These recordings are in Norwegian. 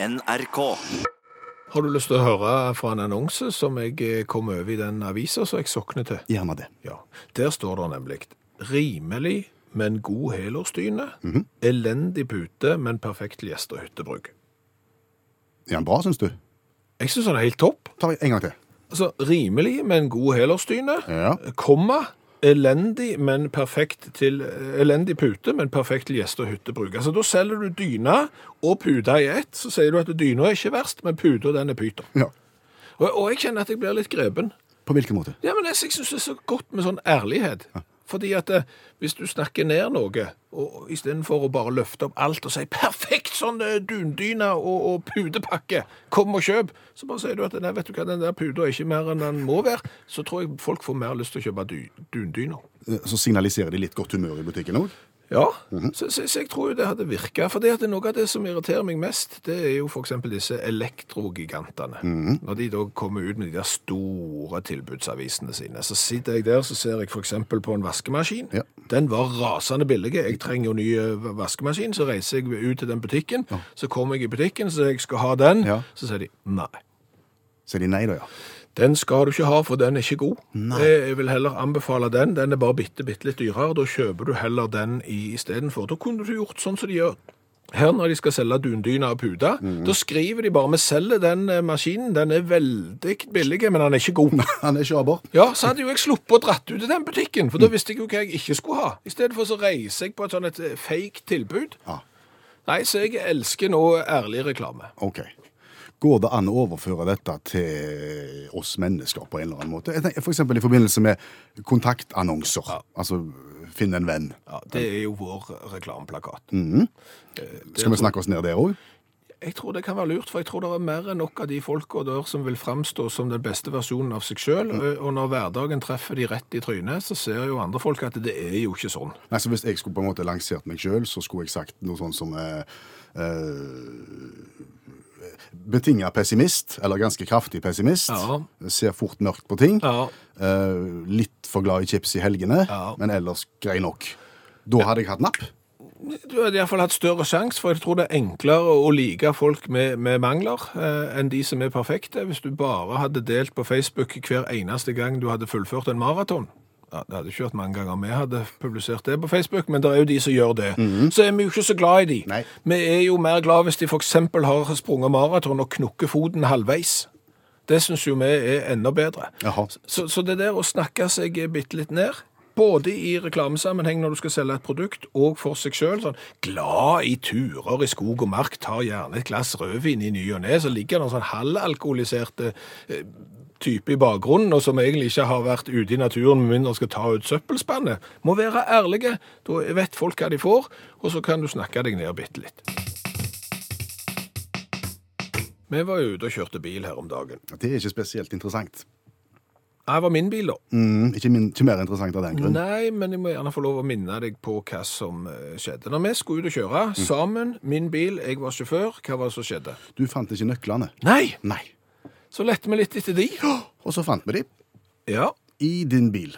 NRK. Har du lyst til å høre fra en annonse som jeg eh, kom over i den avisa som jeg sokner til? Gjerne det. Ja, Der står det nemlig rimelig, men god helårsdyne. Elendig pute, men perfekt gjest- og hyttebruk. Er den bra, syns du? Jeg syns den er helt topp. Ta en gang til. Altså, rimelig, men god helårsdyne. Ja. Komma. Elendig, men perfekt til Elendig pute, men perfekt til gjest- og hyttebruk. Altså, Da selger du dyna og puta i ett. Så sier du at dyna er ikke verst, men puta den er pyton. Ja. Og, og jeg kjenner at jeg blir litt grepen. På hvilken måte? Ja, men jeg, jeg syns det er så godt med sånn ærlighet. Fordi at eh, hvis du snakker ned noe, og istedenfor å bare løfte opp alt og si 'perfekt sånn eh, dundyne og, og putepakke, kom og kjøp', så bare sier du at nei, vet du hva, den der puta er ikke mer enn den må være, så tror jeg folk får mer lyst til å kjøpe dy- dundyner. Eh, Så signaliserer de litt godt humør i butikken òg? Ja, så, så, så jeg tror jo det hadde virka. For det noe av det som irriterer meg mest, det er jo f.eks. disse elektrogigantene. Når de da kommer ut med de der store tilbudsavisene sine, så sitter jeg der så ser jeg f.eks. på en vaskemaskin. Ja. Den var rasende billig. Jeg trenger jo ny eh, vaskemaskin, så reiser jeg ut til den butikken. Så kommer jeg i butikken, så jeg skal ha den. Ja. Så sier de nei. Sier de nei, da, ja. Den skal du ikke ha, for den er ikke god. Nei. Jeg vil heller anbefale den. Den er bare bitte, bitte litt dyrere. Da kjøper du heller den i istedenfor. Da kunne du gjort sånn som de gjør her når de skal selge dundyna og puta. Da skriver de bare vi selger den eh, maskinen. Den er veldig billig, men den er ikke god. Han er ikke sjaber. Ja, så hadde jo jeg sluppet å dratt ut i den butikken, for da visste jeg jo hva jeg ikke skulle ha. I stedet for så reiser jeg på et sånn et eh, fake tilbud. Ja. Nei, så jeg elsker nå ærlig reklame. OK. Går det an å overføre dette til oss mennesker på en eller annen måte? Jeg tenker For eksempel i forbindelse med kontaktannonser. Altså finn en venn. Ja, det er jo vår reklameplakat. Skal vi snakke oss ned der òg? Jeg tror det kan være lurt, for jeg tror det er mer enn nok av de folka der som vil framstå som den beste versjonen av seg sjøl. Og når hverdagen treffer de rett i trynet, så ser jo andre folk at det er jo ikke sånn. Nei, så Hvis jeg skulle på en måte lansert meg sjøl, så skulle jeg sagt noe sånn som eh, eh, Betinga pessimist, eller ganske kraftig pessimist. Ja. Ser fort mørkt på ting. Ja. Eh, litt for glad i chips i helgene, Ja. men ellers grei nok. Da hadde jeg hatt napp. Du hadde iallfall hatt større sjanse, for jeg tror det er enklere å like folk med, med mangler eh, enn de som er perfekte. Hvis du bare hadde delt på Facebook hver eneste gang du hadde fullført en maraton. Ja, det hadde ikke vært mange ganger vi hadde publisert det på Facebook, men det er jo de som gjør det. Så er vi jo ikke så glad i de. Nei. Vi er jo mer glad hvis de f.eks. har sprunget maraton og knukket foten halvveis. Det syns jo vi er enda bedre. Så, så det der å snakke seg bitte litt ned, både i reklamesammenheng når du skal selge et produkt, og for seg sjøl, sånn glad i turer i skog og mark, tar gjerne et glass rødvin i ny og ne, så ligger det noen sånn halvalkoholiserte eh, type i bakgrunnen, og som egentlig ikke har vært ute i naturen med mindre skal ta ut søppelspannet, må være ærlige. Da vet folk hva de får, og så kan du snakke deg ned bitte litt. Vi var jo ute og kjørte bil her om dagen. Det er ikke spesielt interessant. Det var min bil, da. Mm, ikke, min, ikke mer interessant av den grunn. Nei, men jeg må gjerne få lov å minne deg på hva som eh, skjedde. Når vi skulle ut og kjøre sammen, min bil, jeg var sjåfør, hva var det som skjedde? Du fant ikke nøklene. Nei! Nei. Så lette vi litt etter de. Og så fant vi de Ja. i din bil.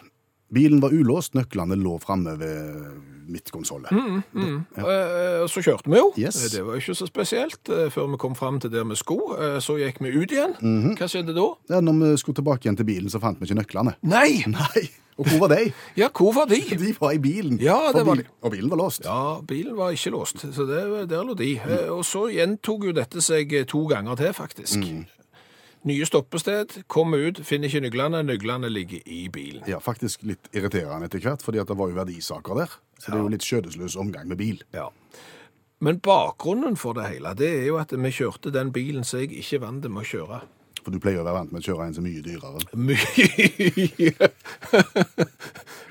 Bilen var ulåst, nøklene lå framme ved midtkonsollet. ja. Så kjørte vi jo. Yes. Eh, Det var ikke så spesielt. eh, Før vi kom fram til der vi skulle, eh, så gikk vi ut igjen. Hva skjedde da? Ja, når vi skulle tilbake igjen til bilen, så fant vi ikke nøklene. Nei! Nei! Og hvor var de? Ja, hvor var de? De var i bilen. Ja, det var bil- Og bilen var låst. Ja, bilen var ikke låst, så det, der lå de. Eh, Og så gjentok jo dette seg eh, to ganger til, faktisk. Nye stoppested, kom ut, finner ikke nøklene, nøklene ligger i bilen. Ja, faktisk litt irriterende etter hvert, fordi det var jo verdisaker der. Så det er jo litt skjødesløs omgang med bil. Ja. Men bakgrunnen for det hele, det er jo at vi kjørte den bilen som jeg ikke vant med å kjøre. For du pleier å være vant med å kjøre en som er mye dyrere. Mye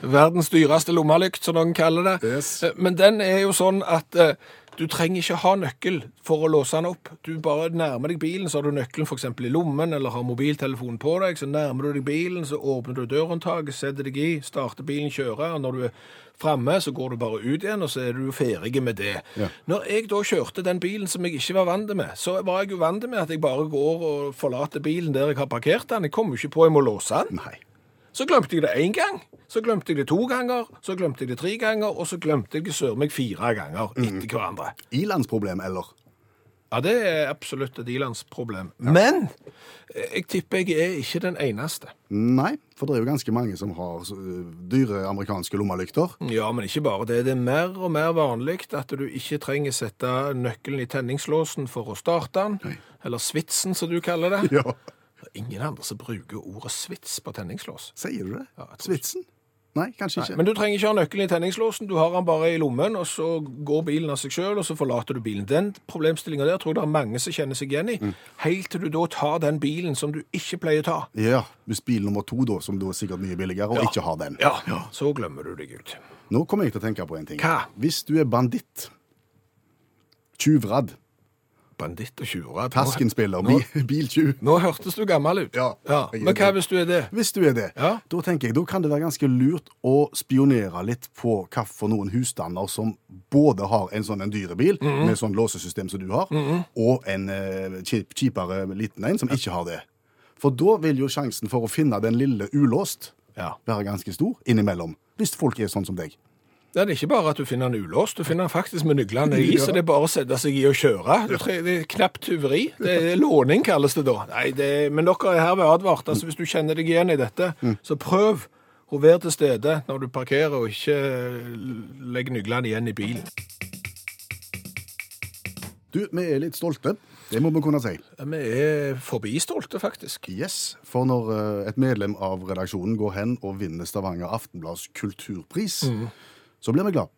Verdens dyreste lommelykt, som noen kaller det. Yes. Men den er jo sånn at eh, du trenger ikke ha nøkkel for å låse den opp. Du bare nærmer deg bilen, så har du nøkkelen f.eks. i lommen, eller har mobiltelefonen på deg, så nærmer du deg bilen, så åpner du dørhåndtaket, setter deg i, starter bilen, kjører, og når du er framme, så går du bare ut igjen, og så er du ferdig med det. Ja. Når jeg da kjørte den bilen som jeg ikke var vant med, så var jeg jo vant med at jeg bare går og forlater bilen der jeg har parkert den. Jeg kommer jo ikke på jeg må låse den. Nei. Så glemte jeg det én gang, så glemte jeg det to ganger, så glemte jeg det tre ganger, og så glemte jeg det søren meg fire ganger etter hverandre. Ilandsproblem, eller? Ja, det er absolutt et ilandsproblem. Men eh, jeg tipper jeg er ikke den eneste. Nei, for det er jo ganske mange som har dyre amerikanske lommelykter. Ja, men ikke bare det. Det er mer og mer vanlig at du ikke trenger sette nøkkelen i tenningslåsen for å starte den, eller svitsen som du kaller det. Ja. Det er ingen andre som bruker ordet svits på tenningslås. Sier du det? Ja, jeg tror Svitsen? Nei, kanskje ikke. Men du trenger ikke ha nøkkelen i tenningslåsen, du har den bare i lommen, og så går bilen av seg sjøl, og så forlater du bilen. Den problemstillinga der tror jeg det er mange som kjenner seg igjen i. Helt til du da tar den bilen som du ikke pleier å ta. Ja, hvis bil nummer to, da, som da er sikkert mye billigere, og Ja. ikke har den. Ja, så glemmer du deg ut. Nå kommer jeg til å tenke på en ting. Hva? Hvis du er banditt, tjuvradd, Banditt og tjuver. taskenspiller, Nå- bi biltjuv Nå hørtes du gammel ut. Ja, er Men hva hvis du er det? Hvis du er det, Ja. da tenker jeg, da kan det være ganske lurt å spionere litt på hva for noen husstander som både har en sånn en dyre bil, -hmm. med sånn låsesystem som du har, og en uh, kjipere liten en som ikke har det. For da vil jo sjansen for å finne den lille ulåst Ja. være ganske stor innimellom, hvis folk er sånn som deg. Det er ikke bare at du finner den ulåst, du finner den faktisk med nøklene i, så det er bare å sette seg i og kjøre. Det er knapt tyveri. Det er låning, kalles det da. Nei, det, men dere er herved advart. Altså, hvis du kjenner deg igjen i dette, så prøv å være til stede når du parkerer, og ikke legg nøklene igjen i bilen. Du, vi er litt stolte. Det må vi kunne si. Vi er forbi stolte, faktisk. Yes, For når eh, et medlem av redaksjonen går hen og vinner Stavanger Aftenblads kulturpris, så blir vi glad.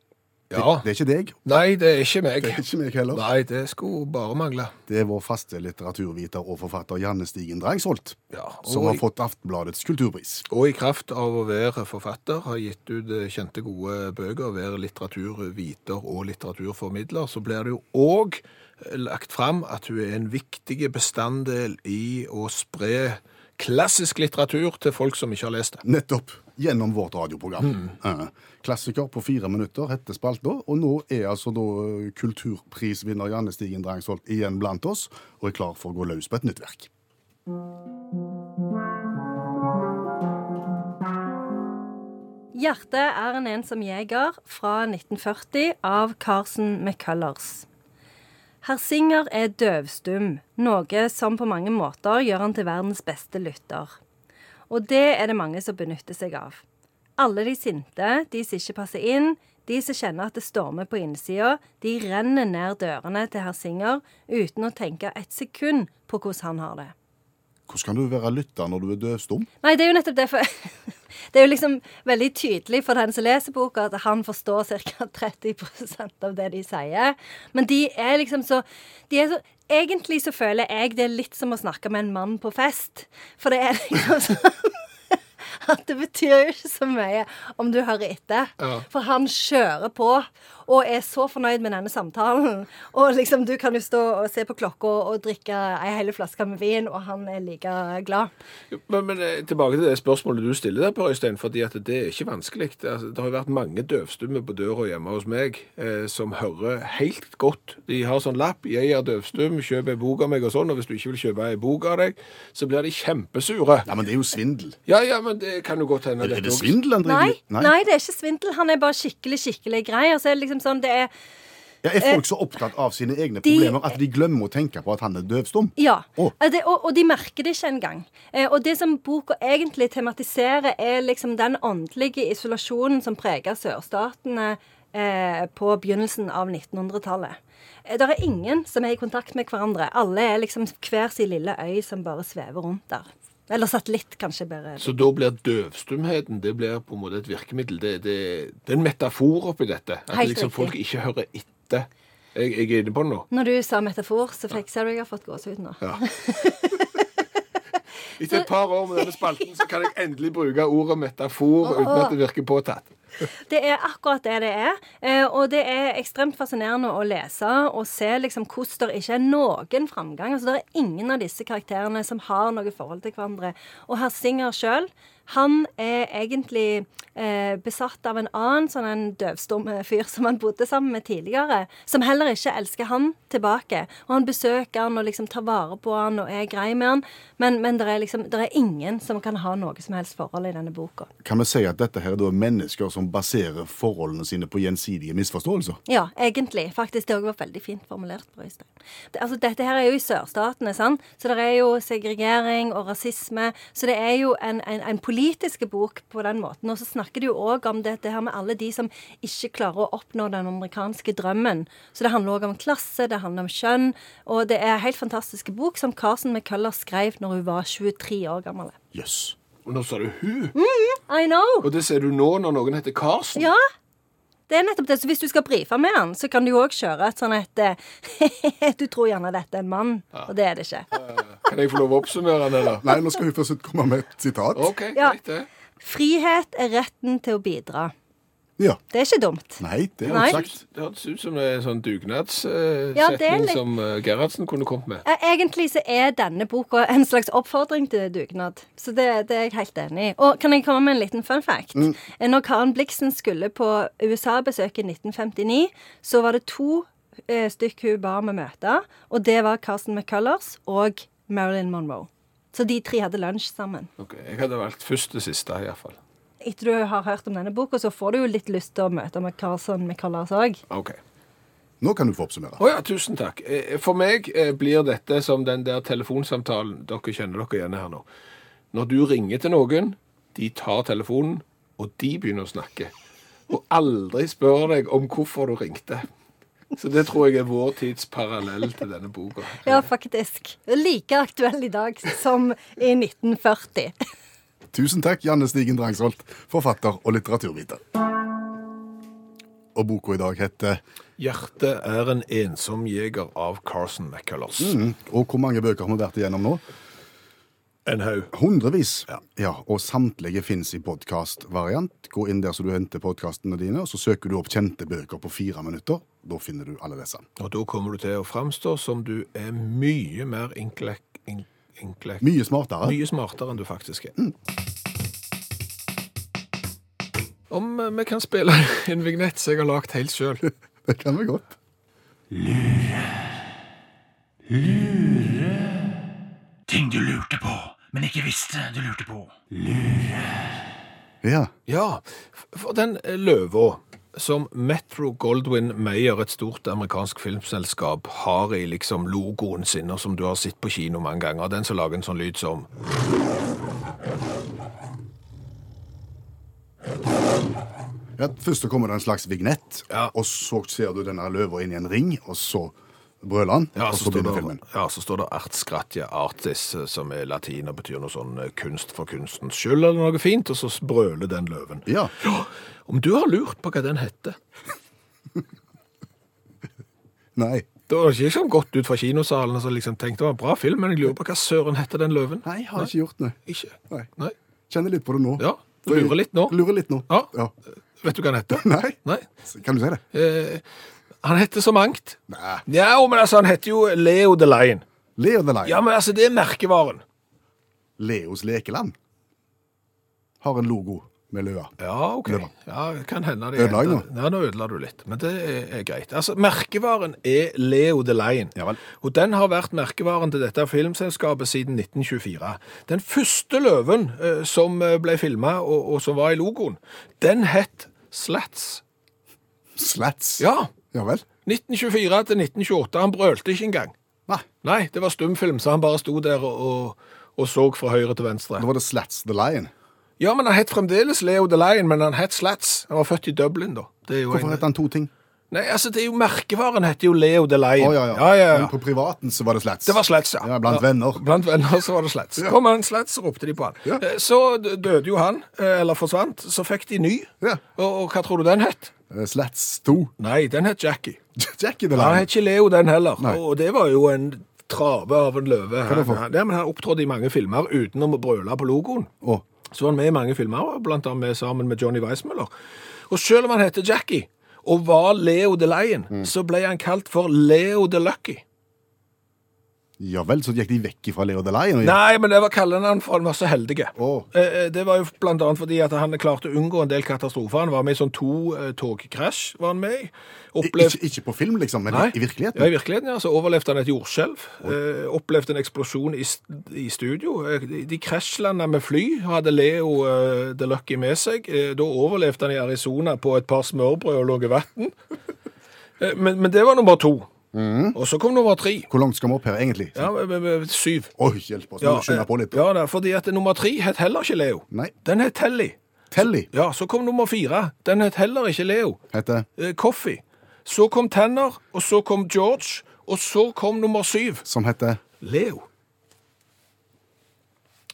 Ja. Det er ikke deg, Nei, det er ikke meg. det er ikke meg heller. Nei, det skulle bare mangle. Det er vår faste litteraturviter og forfatter Janne Stigen Drangsholt Ja, som og, har i, fått Aftenbladets kulturpris. og i kraft av å være forfatter, har gitt ut eh, kjente, gode bøker, være litteraturviter og litteraturformidler, så blir det jo òg lagt fram at hun er en viktig bestanddel i å spre klassisk litteratur til folk som ikke har lest det. Nettopp. Gjennom vårt radioprogram. Eh, Klassiker på fire minutter heter spalta, og nå er altså da kulturprisvinner Janne Stigen Drangsvold igjen blant oss, og er klar for å gå løs på et nytt verk. Hjertet er en ensom jeger fra 1940 av Carson McCullers. Herr Singer er døvstum, noe som på mange måter gjør han til verdens beste lytter. Og det er det mange som benytter seg av. Alle de sinte, de som ikke passer inn, de som kjenner at det stormer på innsida, de renner ned dørene til herr Singer uten å tenke et sekund på hvordan han har det. Hvordan kan du være lytter når du er døvstum? Nei, det er jo nettopp det. For det er jo liksom veldig tydelig for den som leser boka, at han forstår ca. 30% av det de sier. Men de er liksom så, de er så Egentlig så føler jeg det er litt som å snakke med en mann på fest. For det er liksom sånn at det betyr jo ikke så mye om du hører etter. Ja. For han kjører på og er så fornøyd med denne samtalen. Og liksom, du kan jo stå og se på klokka og drikke ei hel flaske med vin, og han er like glad. Men, men eh, tilbake til det spørsmålet du stiller der, Per Øystein, fordi at det er ikke vanskelig. Det, altså, det har jo vært mange døvstumme på døra hjemme hos meg eh, som hører helt godt. De har sånn lapp 'Jeg er døvstum, kjøp ei bok av meg', og sånn. Og hvis du ikke vil kjøpe ei bok av deg, så blir de kjempesure. Ja, men det er jo svindel. Ja, ja, men det kan jo godt hende Er er det svindel han driver Nei, nei, det er ikke svindel. Han er bare skikkelig, skikkelig grei. Og så er det liksom sånn, det er Ja, er folk så opptatt av sine egne de- problemer at de glemmer å tenke på at han er døvstum? Ja. Eh, Det, og, og de merker det ikke engang. Eh, og det som boka egentlig tematiserer, er liksom den åndelige isolasjonen som preger sørstatene eh, på begynnelsen av 1900-tallet. Eh, det er ingen som er i kontakt med hverandre. Alle er liksom hver sin lille øy som bare svever rundt der. Eller satellitt, kanskje bedre. Så da blir døvstumheten det blir på en måte et virkemiddel. Det, det, det er en metafor oppi dette. At liksom folk ikke hører etter. Jeg, jeg er inne på det nå. Når du sa metafor, så fikk ser du jeg har fått gåsehud nå. Ja. Etter et par år med denne spalten så kan jeg endelig bruke ordet metafor uten at det virker påtatt. Det er akkurat det det er. Eh, og det er ekstremt fascinerende å lese og se liksom hvordan det ikke er noen framgang. Altså, Det er ingen av disse karakterene som har noe forhold til hverandre. Og herr Singer sjøl, han er egentlig eh, besatt av en annen sånn en døvstum eh, fyr som han bodde sammen med tidligere, som heller ikke elsker han tilbake. Og han besøker han og liksom tar vare på han og er grei med han, men, men det er liksom det er ingen som kan ha noe som helst forhold i denne boka. Kan vi si at dette her er mennesker som baserer forholdene sine på gjensidige misforståelser. Ja, egentlig. Faktisk, det òg var veldig fint formulert. på Det, altså, dette her er jo i sørstatene, sant? så det er jo segregering og rasisme. Så det er jo en, en, en politisk bok på den måten. Og så snakker de jo òg om dette her med alle de som ikke klarer å oppnå den amerikanske drømmen. Så det handler òg om klasse, det handler om kjønn. Og det er en helt fantastisk bok som Carson McCullough skrev når hun var 23 år gammel. Jøss. Og nå sa du hun. I know! Og det ser du nå når noen heter Carson? Ja. Det er nettopp det. Så hvis du skal brife med han, så kan du jo òg kjøre et sånn et eh, Du tror gjerne dette er en mann, og det er det ikke. Kan jeg få lov å oppsummere den, eller? Nei, nå skal vi først komme med et sitat. OK, Ja. greit det. Frihet er retten til å bidra. Ja. Det er ikke dumt. Nei, det er Nei. jeg sagt. Det hørtes ut som en sånn dugnadssetning Ja, litt- som uh, Gerhardsen kunne kommet med. Eh, Egentlig så er denne boka en slags oppfordring til dugnad. Så det, det er jeg helt enig i. Og kan jeg komme med en liten fun fact? Mm. Når Karen Blixen skulle på USA-besøk i 1959, så var det to eh, stykk hun ba om å møte, og det var Carsten McCullers og Marilyn Monroe. Så de tre hadde lunsj sammen. Ok, Jeg hadde valgt først det siste, iallfall. Etter du har hørt om denne boka, så får du jo litt lyst til å møte med Carson McCullers òg. OK. Nå kan du få oppsummere. Oh, ja, tusen takk. Eh, For meg eh, blir dette som den der telefonsamtalen Dere kjenner dere igjen her nå. Når du ringer til noen, de tar telefonen, og de begynner å snakke. Og aldri spør deg om hvorfor du ringte. Så det tror jeg er vår tids parallell til denne boka. Ja, faktisk. Like aktuell i dag som i 1940. Tusen takk, Janne Stigen Drangsholt, forfatter og litteraturviter. Og boka i dag heter 'Hjertet er en ensom jeger' av Carson McCullers. mm, Og hvor mange bøker har vi vært igjennom nå? En haug. Hundrevis. Ja. Og samtlige fins i podkastvariant. Gå inn der så du henter podkastene dine, og så søker du opp kjente bøker på fire minutter. Da finner du alle disse. Og da kommer du til å framstå som du er mye mer inklek... In, inklek Mye smartere. Mye smartere enn du faktisk er. Om eh, vi kan spille en vignett som jeg har lagd helt sjøl. Det kan vi godt. Lure. Lure. Ting du lurte på, men ikke visste du lurte på. Ja. Ja, for den eh, løva som Metro Goldwyn Mayer, et stort amerikansk filmselskap, har i liksom logoen sin, og som du har sett på kino mange ganger, den som lager en sånn lyd som ja. Først kommer det en slags vignett, Ja. og så ser du denne løva inn i en ring, og så brøler han, Ja, så, står det, ja, så står det art gratia artis, eh, som er latin og betyr noe sånn eh, kunst for kunstens skyld, eller noe fint, og så brøler den løven. Ja. Om du har lurt på hva den heter, Nei. Det var ikke sånn gått ut fra kinosalen og så liksom tenkte det var en bra film, men jeg lurer på hva søren heter den løven? Nei, jeg har ikke gjort det. Ikke? Nei. Nei. Kjenner litt på det nå. Ja, du lurer litt nå. Lurer litt nå. Ja. ja. Vet du hva den heter? Nei. Nei. Kan du si det? Eh, han heter så mangt. Nei. Ja, men altså, han heter jo Leo the Lion. Leo the Lion. Ja, men altså, det er merkevaren. Leos lekeland har en logo med løa. Ja, ok. Løva. Ja, kan hende det. Ødela jeg nå? Ja, nå ødela du litt, men det er, er greit. Altså, Merkevaren er Leo the Lion. Ja vel. Og den har vært merkevaren til dette filmselskapet siden 1924. Den første løven eh, som eh, ble filma, og, og som var i logoen, den het Slats. Slats. Ja. Ja vel. 1924 til 1928. Han brølte ikke engang. Nei. Nei, det var stumfilm, så han bare sto der og, og, så fra høyre til venstre. Da var det Slats the Lion. Ja, men han het fremdeles Leo the Lion, men han het Slats. Han var født i Dublin, da. Hvorfor en... het han to ting? Nei, altså, det er jo merkevaren heter jo Leo Lion. Å ja, ja. ja. Men på privaten så var det Slats. Det var Slats, ja. Ja, blant venner. Blant venner så var det Slats. Kom han Slats, ropte de på han. Eh, Så døde jo han, eh, eller forsvant. Så fikk de ny. Ja. Og, og hva tror du den het? Eh, Slats 2. Nei, den het Jackie. Jackie the Han het ikke Leo, den heller. Nei. Og det var jo en trave av en løve. er det for? Ja, men han opptrådte i mange filmer uten å brøle på logoen. Oh. Så var han med i mange filmer, blant annet med, sammen med Johnny Weissmuller. Og selv om han heter Jackie, og var Leo the Lion, Mm. så ble han kalt for Leo the Lucky. Ja vel, så gikk de vekk fra Leo Delay? Nei, men det var kallenavn for han var så. Eh, eh, Det var jo blant annet fordi at han klarte å unngå en del katastrofer. Han var med i sånn to eh, togkrasj, var han med i. Opplev... Ikke, ikke på film, liksom, men Nei. i, virkeligheten? Ja, i virkeligheten, ja. Så overlevde han et jordskjelv. Oh. opplevde en eksplosjon i, i studio. De krasjlanda med fly, hadde Leo The Lucky med seg. Da overlevde han i Arizona på et par smørbrød og lå i vann. Men, men det var nummer to. Og så kom nummer tre. Hvor langt skal vi opp her, egentlig? Ja, syv. Oi, hjelp oss, Ja, må skynde på litt. ja, da, fordi at nummer tre het heller ikke Leo. Nei. Den het Telly. Telly Ja, så kom nummer fire. Den het heller ikke Leo. heter Eh, Coffee. Så kom Tanner, og så kom George, og så kom nummer syv. Som heter Leo.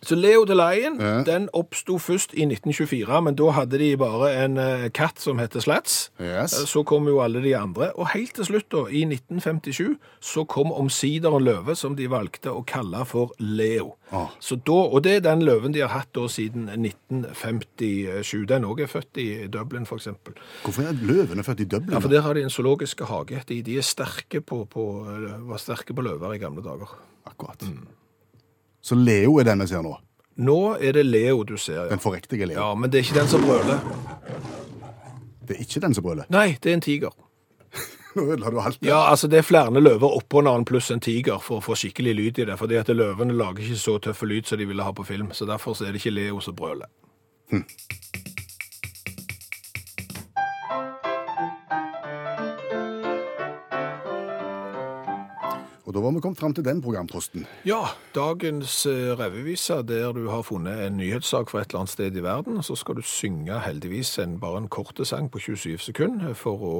Så Leo the Lion Ja. den oppsto først i 1924, men da hadde de bare en eh, katt som heter Slats. Yes. Eh, Så kom jo alle de andre. Og helt til slutt, da, i 1957, så kom omsider en løve som de valgte å kalle for Leo. Ah. Så da, og det er den løven de har hatt da siden 1957. Den òg er født i Dublin, f.eks. Hvorfor er løvene født i Dublin? Ja, for der har de en zoologisk hage. De, de er sterke på, på, var sterke på løver i gamle dager. Akkurat. Så Leo er den vi ser nå. Nå er det Leo du ser, ja. Den forriktige Leo. Ja, men det er ikke den som brøler. Det er ikke den som brøler. Nei, det er en tiger. Nå ødela du alt. Ja, altså det er flere løver oppå en annen pluss en tiger for å få skikkelig lyd i det. fordi at løvene lager ikke så tøffe lyd som de ville ha på film. Så derfor så er det ikke Leo som brøler. Og da var vi kommet fram til den programposten. Ja, dagens eh, revyvise der du har funnet en nyhetssak fra et eller annet sted i verden, så skal du synge heldigvis en, bare en korte sang på 27 sekunder for å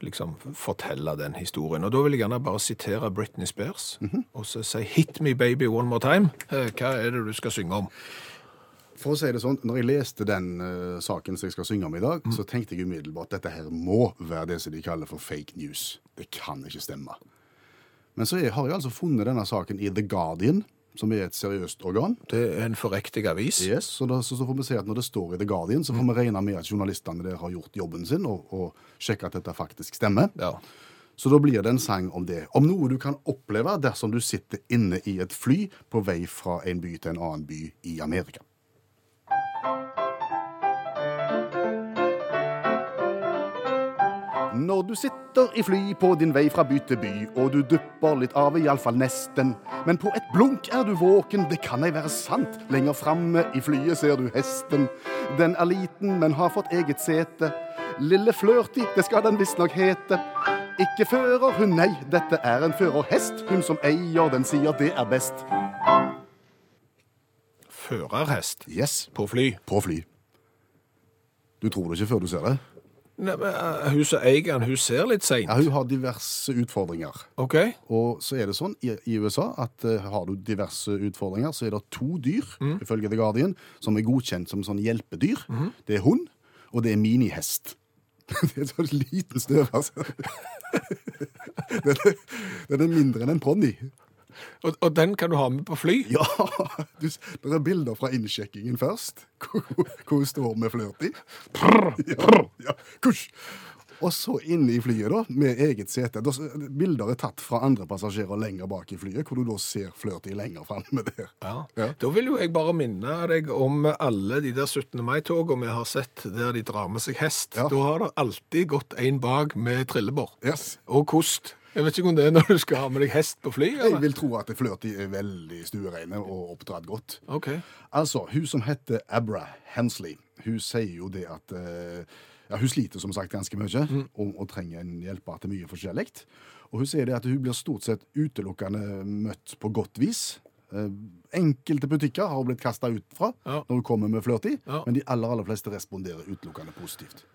liksom fortelle den historien. Og da vil jeg gjerne bare sitere Britney Spears, og så si 'Hit me baby one more time'. Eh, Hva er det du skal synge om? For å si det sånn, når jeg leste den uh, saken som jeg skal synge om i dag, så tenkte jeg umiddelbart at dette her må være det som de kaller for fake news. Det kan ikke stemme. Men så har jeg altså funnet denne saken i The Guardian, som er et seriøst organ. Det er en forriktig avis. Yes, så, da, så, så får vi se at når det står i The Guardian, så får vi regne med at journalistene der har gjort jobben sin og, og sjekke at dette faktisk stemmer. Ja. Så da blir det en sang om det. Om noe du kan oppleve dersom du sitter inne i et fly på vei fra en by til en annen by i Amerika. Når du sitter i fly på din vei fra by til by, og du dupper litt av, iallfall nesten. Men på et blunk er du våken, det kan ei være sant. Lenger framme i flyet ser du hesten. Den er liten, men har fått eget sete. Lille Flørti, det skal den visstnok hete. Ikke fører hun, nei, dette er en førerhest. Hun som eier den sier det er best. Førerhest Yes, på fly. på fly. Du tror det ikke før du ser det? Nei, men eh, Hun som eier den, hun ser litt seint. Ja, Hun har diverse utfordringer. OK? Og så er det sånn i, i USA at eh, har du diverse utfordringer, så er det to dyr, ifølge The Guardian, som er godkjent som sånn hjelpedyr. Det er hund, og det er minihest. det er sånn liten støv, altså. den, er, den er mindre enn en ponni. Og, og den kan du ha med på fly? Ja, du, det er bilder fra innsjekkingen først, hvor hvor hun står med flørti. Ja, ja. Og så inne i flyet, da, med eget sete. Bilder er tatt fra andre passasjerer lenger bak i flyet, hvor du da ser flørti lenger framme der. Ja. Ja. Da vil jo jeg bare minne deg om alle de der 17. mai-togene vi har sett der de drar med seg hest. Ja. Da har det alltid gått en bak med trillebår. Yes. Og kost. Jeg vet ikke om det er når du skal ha med deg hest på fly, Eller? Jeg vil tro at flørti er veldig stuereine og oppdratt godt. OK. Altså, hun som heter Abra Hensley, hun sier jo det at eh, ja, Hun sliter som sagt ganske mye og, og trenger en hjelper til mye forskjellig. Og hun sier det at hun blir stort sett utelukkende møtt på godt vis. Eh, enkelte butikker har hun blitt kasta ut fra Ja. når hun kommer med flørti, Ja. men de aller aller fleste responderer utelukkende positivt.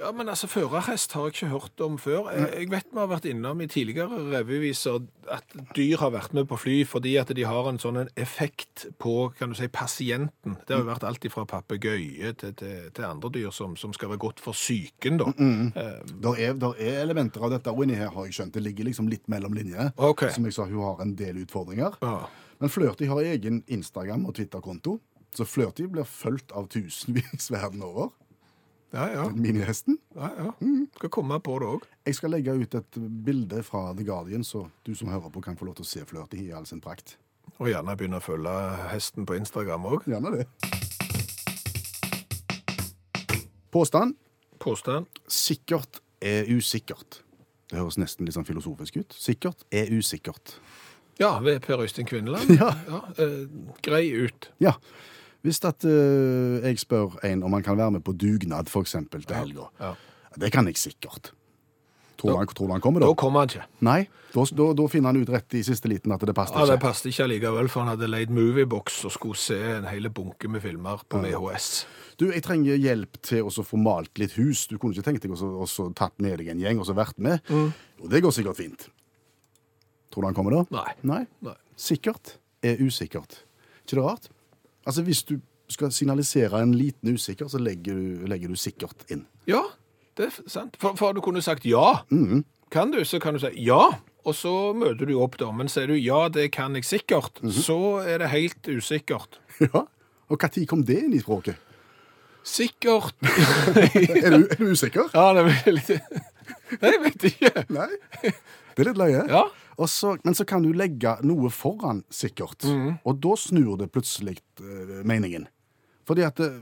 Ja, men altså, Førerhest har jeg ikke hørt om før. Jeg, vet vi har vært innom i tidligere revyviser at dyr har vært med på fly fordi at de har en sånn effekt på kan du si, pasienten. Det har jo vært alt fra papegøye til, til, til andre dyr som, som skal være godt for psyken. da. Eh, Der er, der er elementer av dette og inni her, har jeg skjønt. Det ligger liksom litt mellom linjene. Ok. Som jeg sa, hun har en del utfordringer. ja. Men Flørti har egen Instagram- og Twitter-konto, så Flørti blir fulgt av tusenvis verden over. Ja, ja. Minihesten. ja, ja. Skal komme på det òg. Jeg skal legge ut et bilde fra The Guardian, så du som hører på, kan få lov til å se Flørty i all sin prakt. Og gjerne begynne å følge hesten på Instagram òg. Gjerne det. Påstand. Påstand. Sikkert er usikkert. Det høres nesten litt sånn filosofisk ut. Sikkert er usikkert. Ja, ved Per Øystein Kvinneland. Ja. eh, grei ut. Ja. Hvis at uh, jeg spør en om han kan være med på dugnad, for eksempel, til helga. Ja. Det kan jeg sikkert. Tror du han, tror han kommer Da da? kommer han ikke. Nei, da, da, da finner han ut rett i siste liten at det passer Ja, Det passer passet ikke allikevel, for han hadde leid Moviebox og skulle se en hel bunke med filmer på VHS. Du, jeg trenger hjelp til å få malt litt hus. Du kunne ikke tenkt deg å tatt med deg en gjeng og så vært med? Og det går sikkert fint. Tror du han kommer da? Nei. Nei. Nei. Sikkert er usikkert. ikke det rart? Altså, hvis du skal signalisere en liten usikker, så legger du, legger du sikkert inn. Ja, det er sant. For, for du kunne sagt ja. Kan du, så kan du si ja. Og så møter du opp da. Men sier du ja, det kan jeg sikkert, så er det helt usikkert. Ja. Og når kom det inn i språket? Sikkert. Er du, er du usikker? Ja, det er litt Nei, jeg vet ikke. Nei. Det er litt løye. Ja. Så, men så kan du legge noe foran sikkert, og da snur det plutselig uh, meningen. Fordi at uh,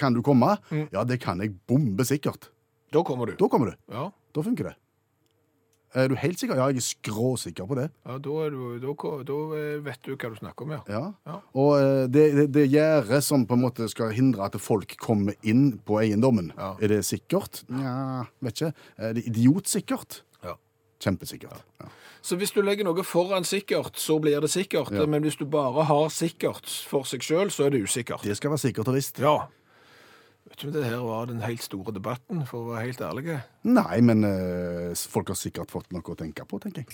Kan du komme? Ja, det kan jeg bombe sikkert. Da kommer du. Da kommer du. Ja. Da funker det. Er du helt sikker? Ja, jeg er skråsikker på det. Ja, da, er du, da, da vet du hva du snakker om, ja. Ja. Ja. Og det, det, det gjerdet som på en måte skal hindre at folk kommer inn på eiendommen, Ja. er det sikkert? Nja, vet ikke. Er det idiotsikkert? Kjempesikkert. Ja. Så hvis du legger noe foran sikkert, så blir det sikkert. Ja. Men hvis du bare har sikkert for seg sjøl, så er det usikkert. Det skal være sikkert og visst. Ja. Vet ikke om det her var den helt store debatten, for å være helt ærlig. Nei, men eh, folk har sikkert fått noe å tenke på, tenker jeg.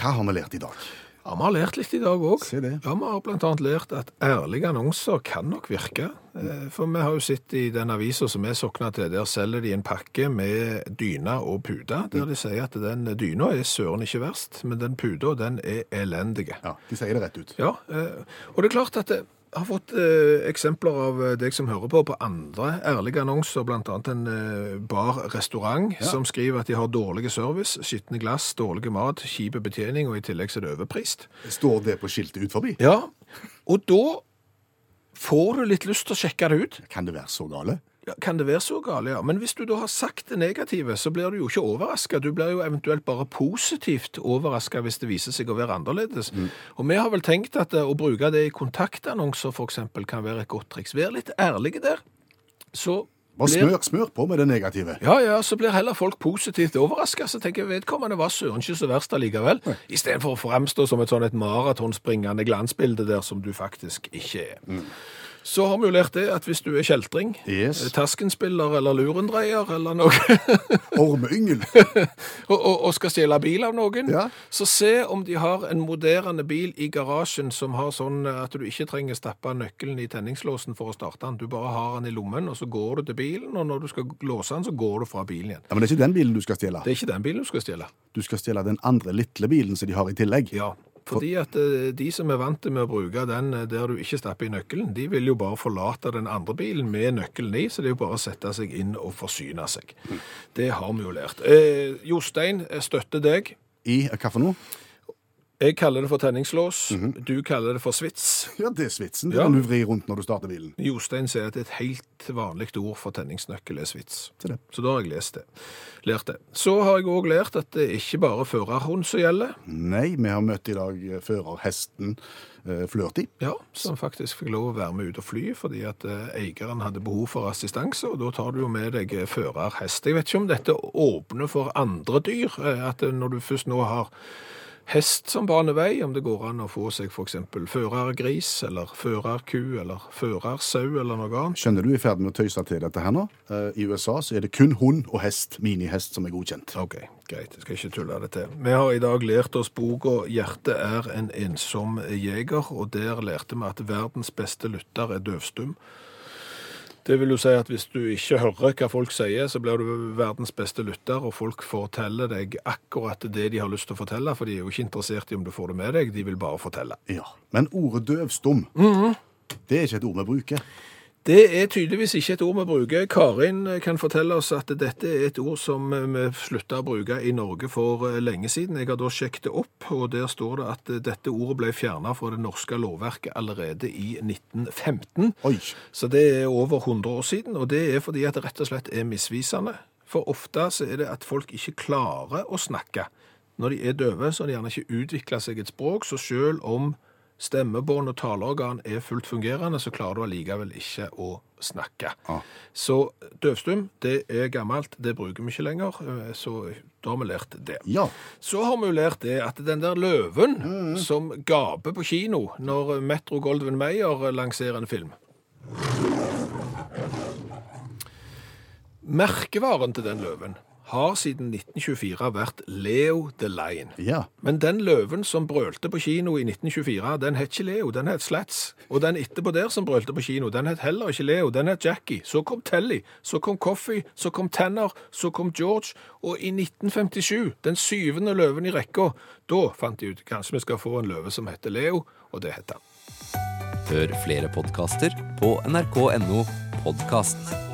Hva har vi lært i dag? Ja, Vi har lært litt i dag òg. Ja, Vi har annet lært at ærlige annonser kan nok virke. Eh, For vi har jo sett i den avisa som vi sokna til, der selger de en pakke med dyne og pute, der de sier at den dyna er søren ikke verst, men den puta, den er elendige. Ja, De sier det rett ut. Ja, eh, og det er klart at jeg har fått eh, eksempler av eh, deg som hører på, på andre ærlige annonser, annet en eh, bar-restaurant som skriver at de har dårlige service, skitne glass, dårlige mat, kjipe betjening, og i tillegg så er det overprist. Står det på skiltet ut forbi? Ja, og da får du litt lyst til å sjekke det ut. Kan det være så gale? Ja, kan det være så galt, ja. Men hvis du da har sagt det negative, så blir du jo ikke overraska. Du blir jo eventuelt bare positivt overraska hvis det viser seg å være annerledes. Og vi har vel tenkt at eh, å bruke det i kontaktannonser f.eks. kan være et godt triks. Vær litt ærlige der. Så Bare blir- smør, smør på med det negative. ja, ja, så blir heller folk positivt overraska. Så tenker jeg vedkommende var søren ikke så verst allikevel. Istedenfor å framstå som et sånn et maratonspringende glansbilde der som du faktisk ikke er. Så har vi jo lært det at hvis du er kjeltring, Yes. terskenspiller eller lurendreier eller noe, Ormeyngel. og, og, og skal stjele bil av noen, Ja. så se om de har en moderne bil i garasjen som har sånn at du ikke trenger stappe nøkkelen i tenningslåsen for å starte den. Du bare har den i lommen, og så går du til bilen, og når du skal låse den, så går du fra bilen igjen. Ja, Men det er ikke den bilen du skal stjele. Det er ikke den bilen du skal stjele. Du skal stjele den andre lille bilen som de har i tillegg. Ja, fordi at eh, de som er vant til med å bruke den eh, der du ikke stapper i nøkkelen, de vil jo bare forlate den andre bilen med nøkkelen i, så det er jo bare å sette seg inn og forsyne seg. Det har vi jo lært. Eh, Jostein jeg støtter deg. I hva for noe? Jeg kaller det for tenningslås. Du kaller det for svits. Ja, det er svitsen. Det Ja. kan du vri rundt når du starter bilen. Jostein sier at et helt vanlig ord for tenningsnøkkel er svits. Det. Så da har jeg lest det. Lært det. Så har jeg òg lært at det ikke bare førerhund som gjelder. Nei, vi har møtt i dag eh, førerhesten eh, Flørti. Ja, som faktisk fikk lov å være med ut og fly, fordi at eh, eieren hadde behov for assistanse, og da tar du jo med deg eh, førerhest. Jeg vet ikke om dette åpner for andre dyr, eh, at når du først nå har hest som banevei, om det går an å få seg eksempel førergris, eller førerku, eller førersau, eller noe annet. Skjønner du, i ferd med å tøyse til dette her nå. Eh, I USA så er det kun hund og hest, minihest, som er godkjent. Ok, greit, jeg skal ikke tulle det til. Vi har i dag lært oss boka «Hjertet er en ensom jeger», og der lærte vi at verdens beste lytter er døvstum. Det vil jo si at hvis du ikke hører hva folk sier, så blir du verdens beste lytter, og folk forteller deg akkurat det de har lyst til å fortelle, for de er jo ikke interessert i om du får det med deg, de vil bare fortelle. Ja. Men ordet døvstum, det er ikke et ord vi bruker. Det er tydeligvis ikke et ord vi bruker. Karin kan fortelle oss at dette er et ord som vi slutta å bruke i Norge for eh, lenge siden. Jeg har da sjekket det opp, og der står det at eh, dette ordet ble fjerna fra det norske lovverket allerede i 1915. Oi. Så det er over 100 år siden, og det er fordi at det rett og slett er misvisende. For ofte så er det at folk ikke klarer å snakke. Når de er døve, så har de gjerne ikke utvikla seg et språk, så selv om stemmebånd og taleorgan er fullt fungerende, så klarer du allikevel ikke å snakke. Ah. Så døvstum, det er gammelt, det bruker vi ikke lenger, eh, så da har vi lært det. Ja. Så har vi jo lært det at den der løven som gaper på kino når Metro Goldwyn Mayer lanserer en film Merkevaren til den løven har siden 1924 vært Leo the Lion. Ja. Men den løven som brølte på kino i 1924, den het ikke Leo, den het Slats. Og den etterpå der som brølte på kino, den het heller ikke Leo, den het Jackie. Så kom Telly, så kom Coffee, så kom Tanner, så kom George. Og i 1957, den syvende løven i rekka, da fant de ut kanskje vi skal få en løve som heter Leo, og det heter han. Hør flere podkaster på nrk.no podkast.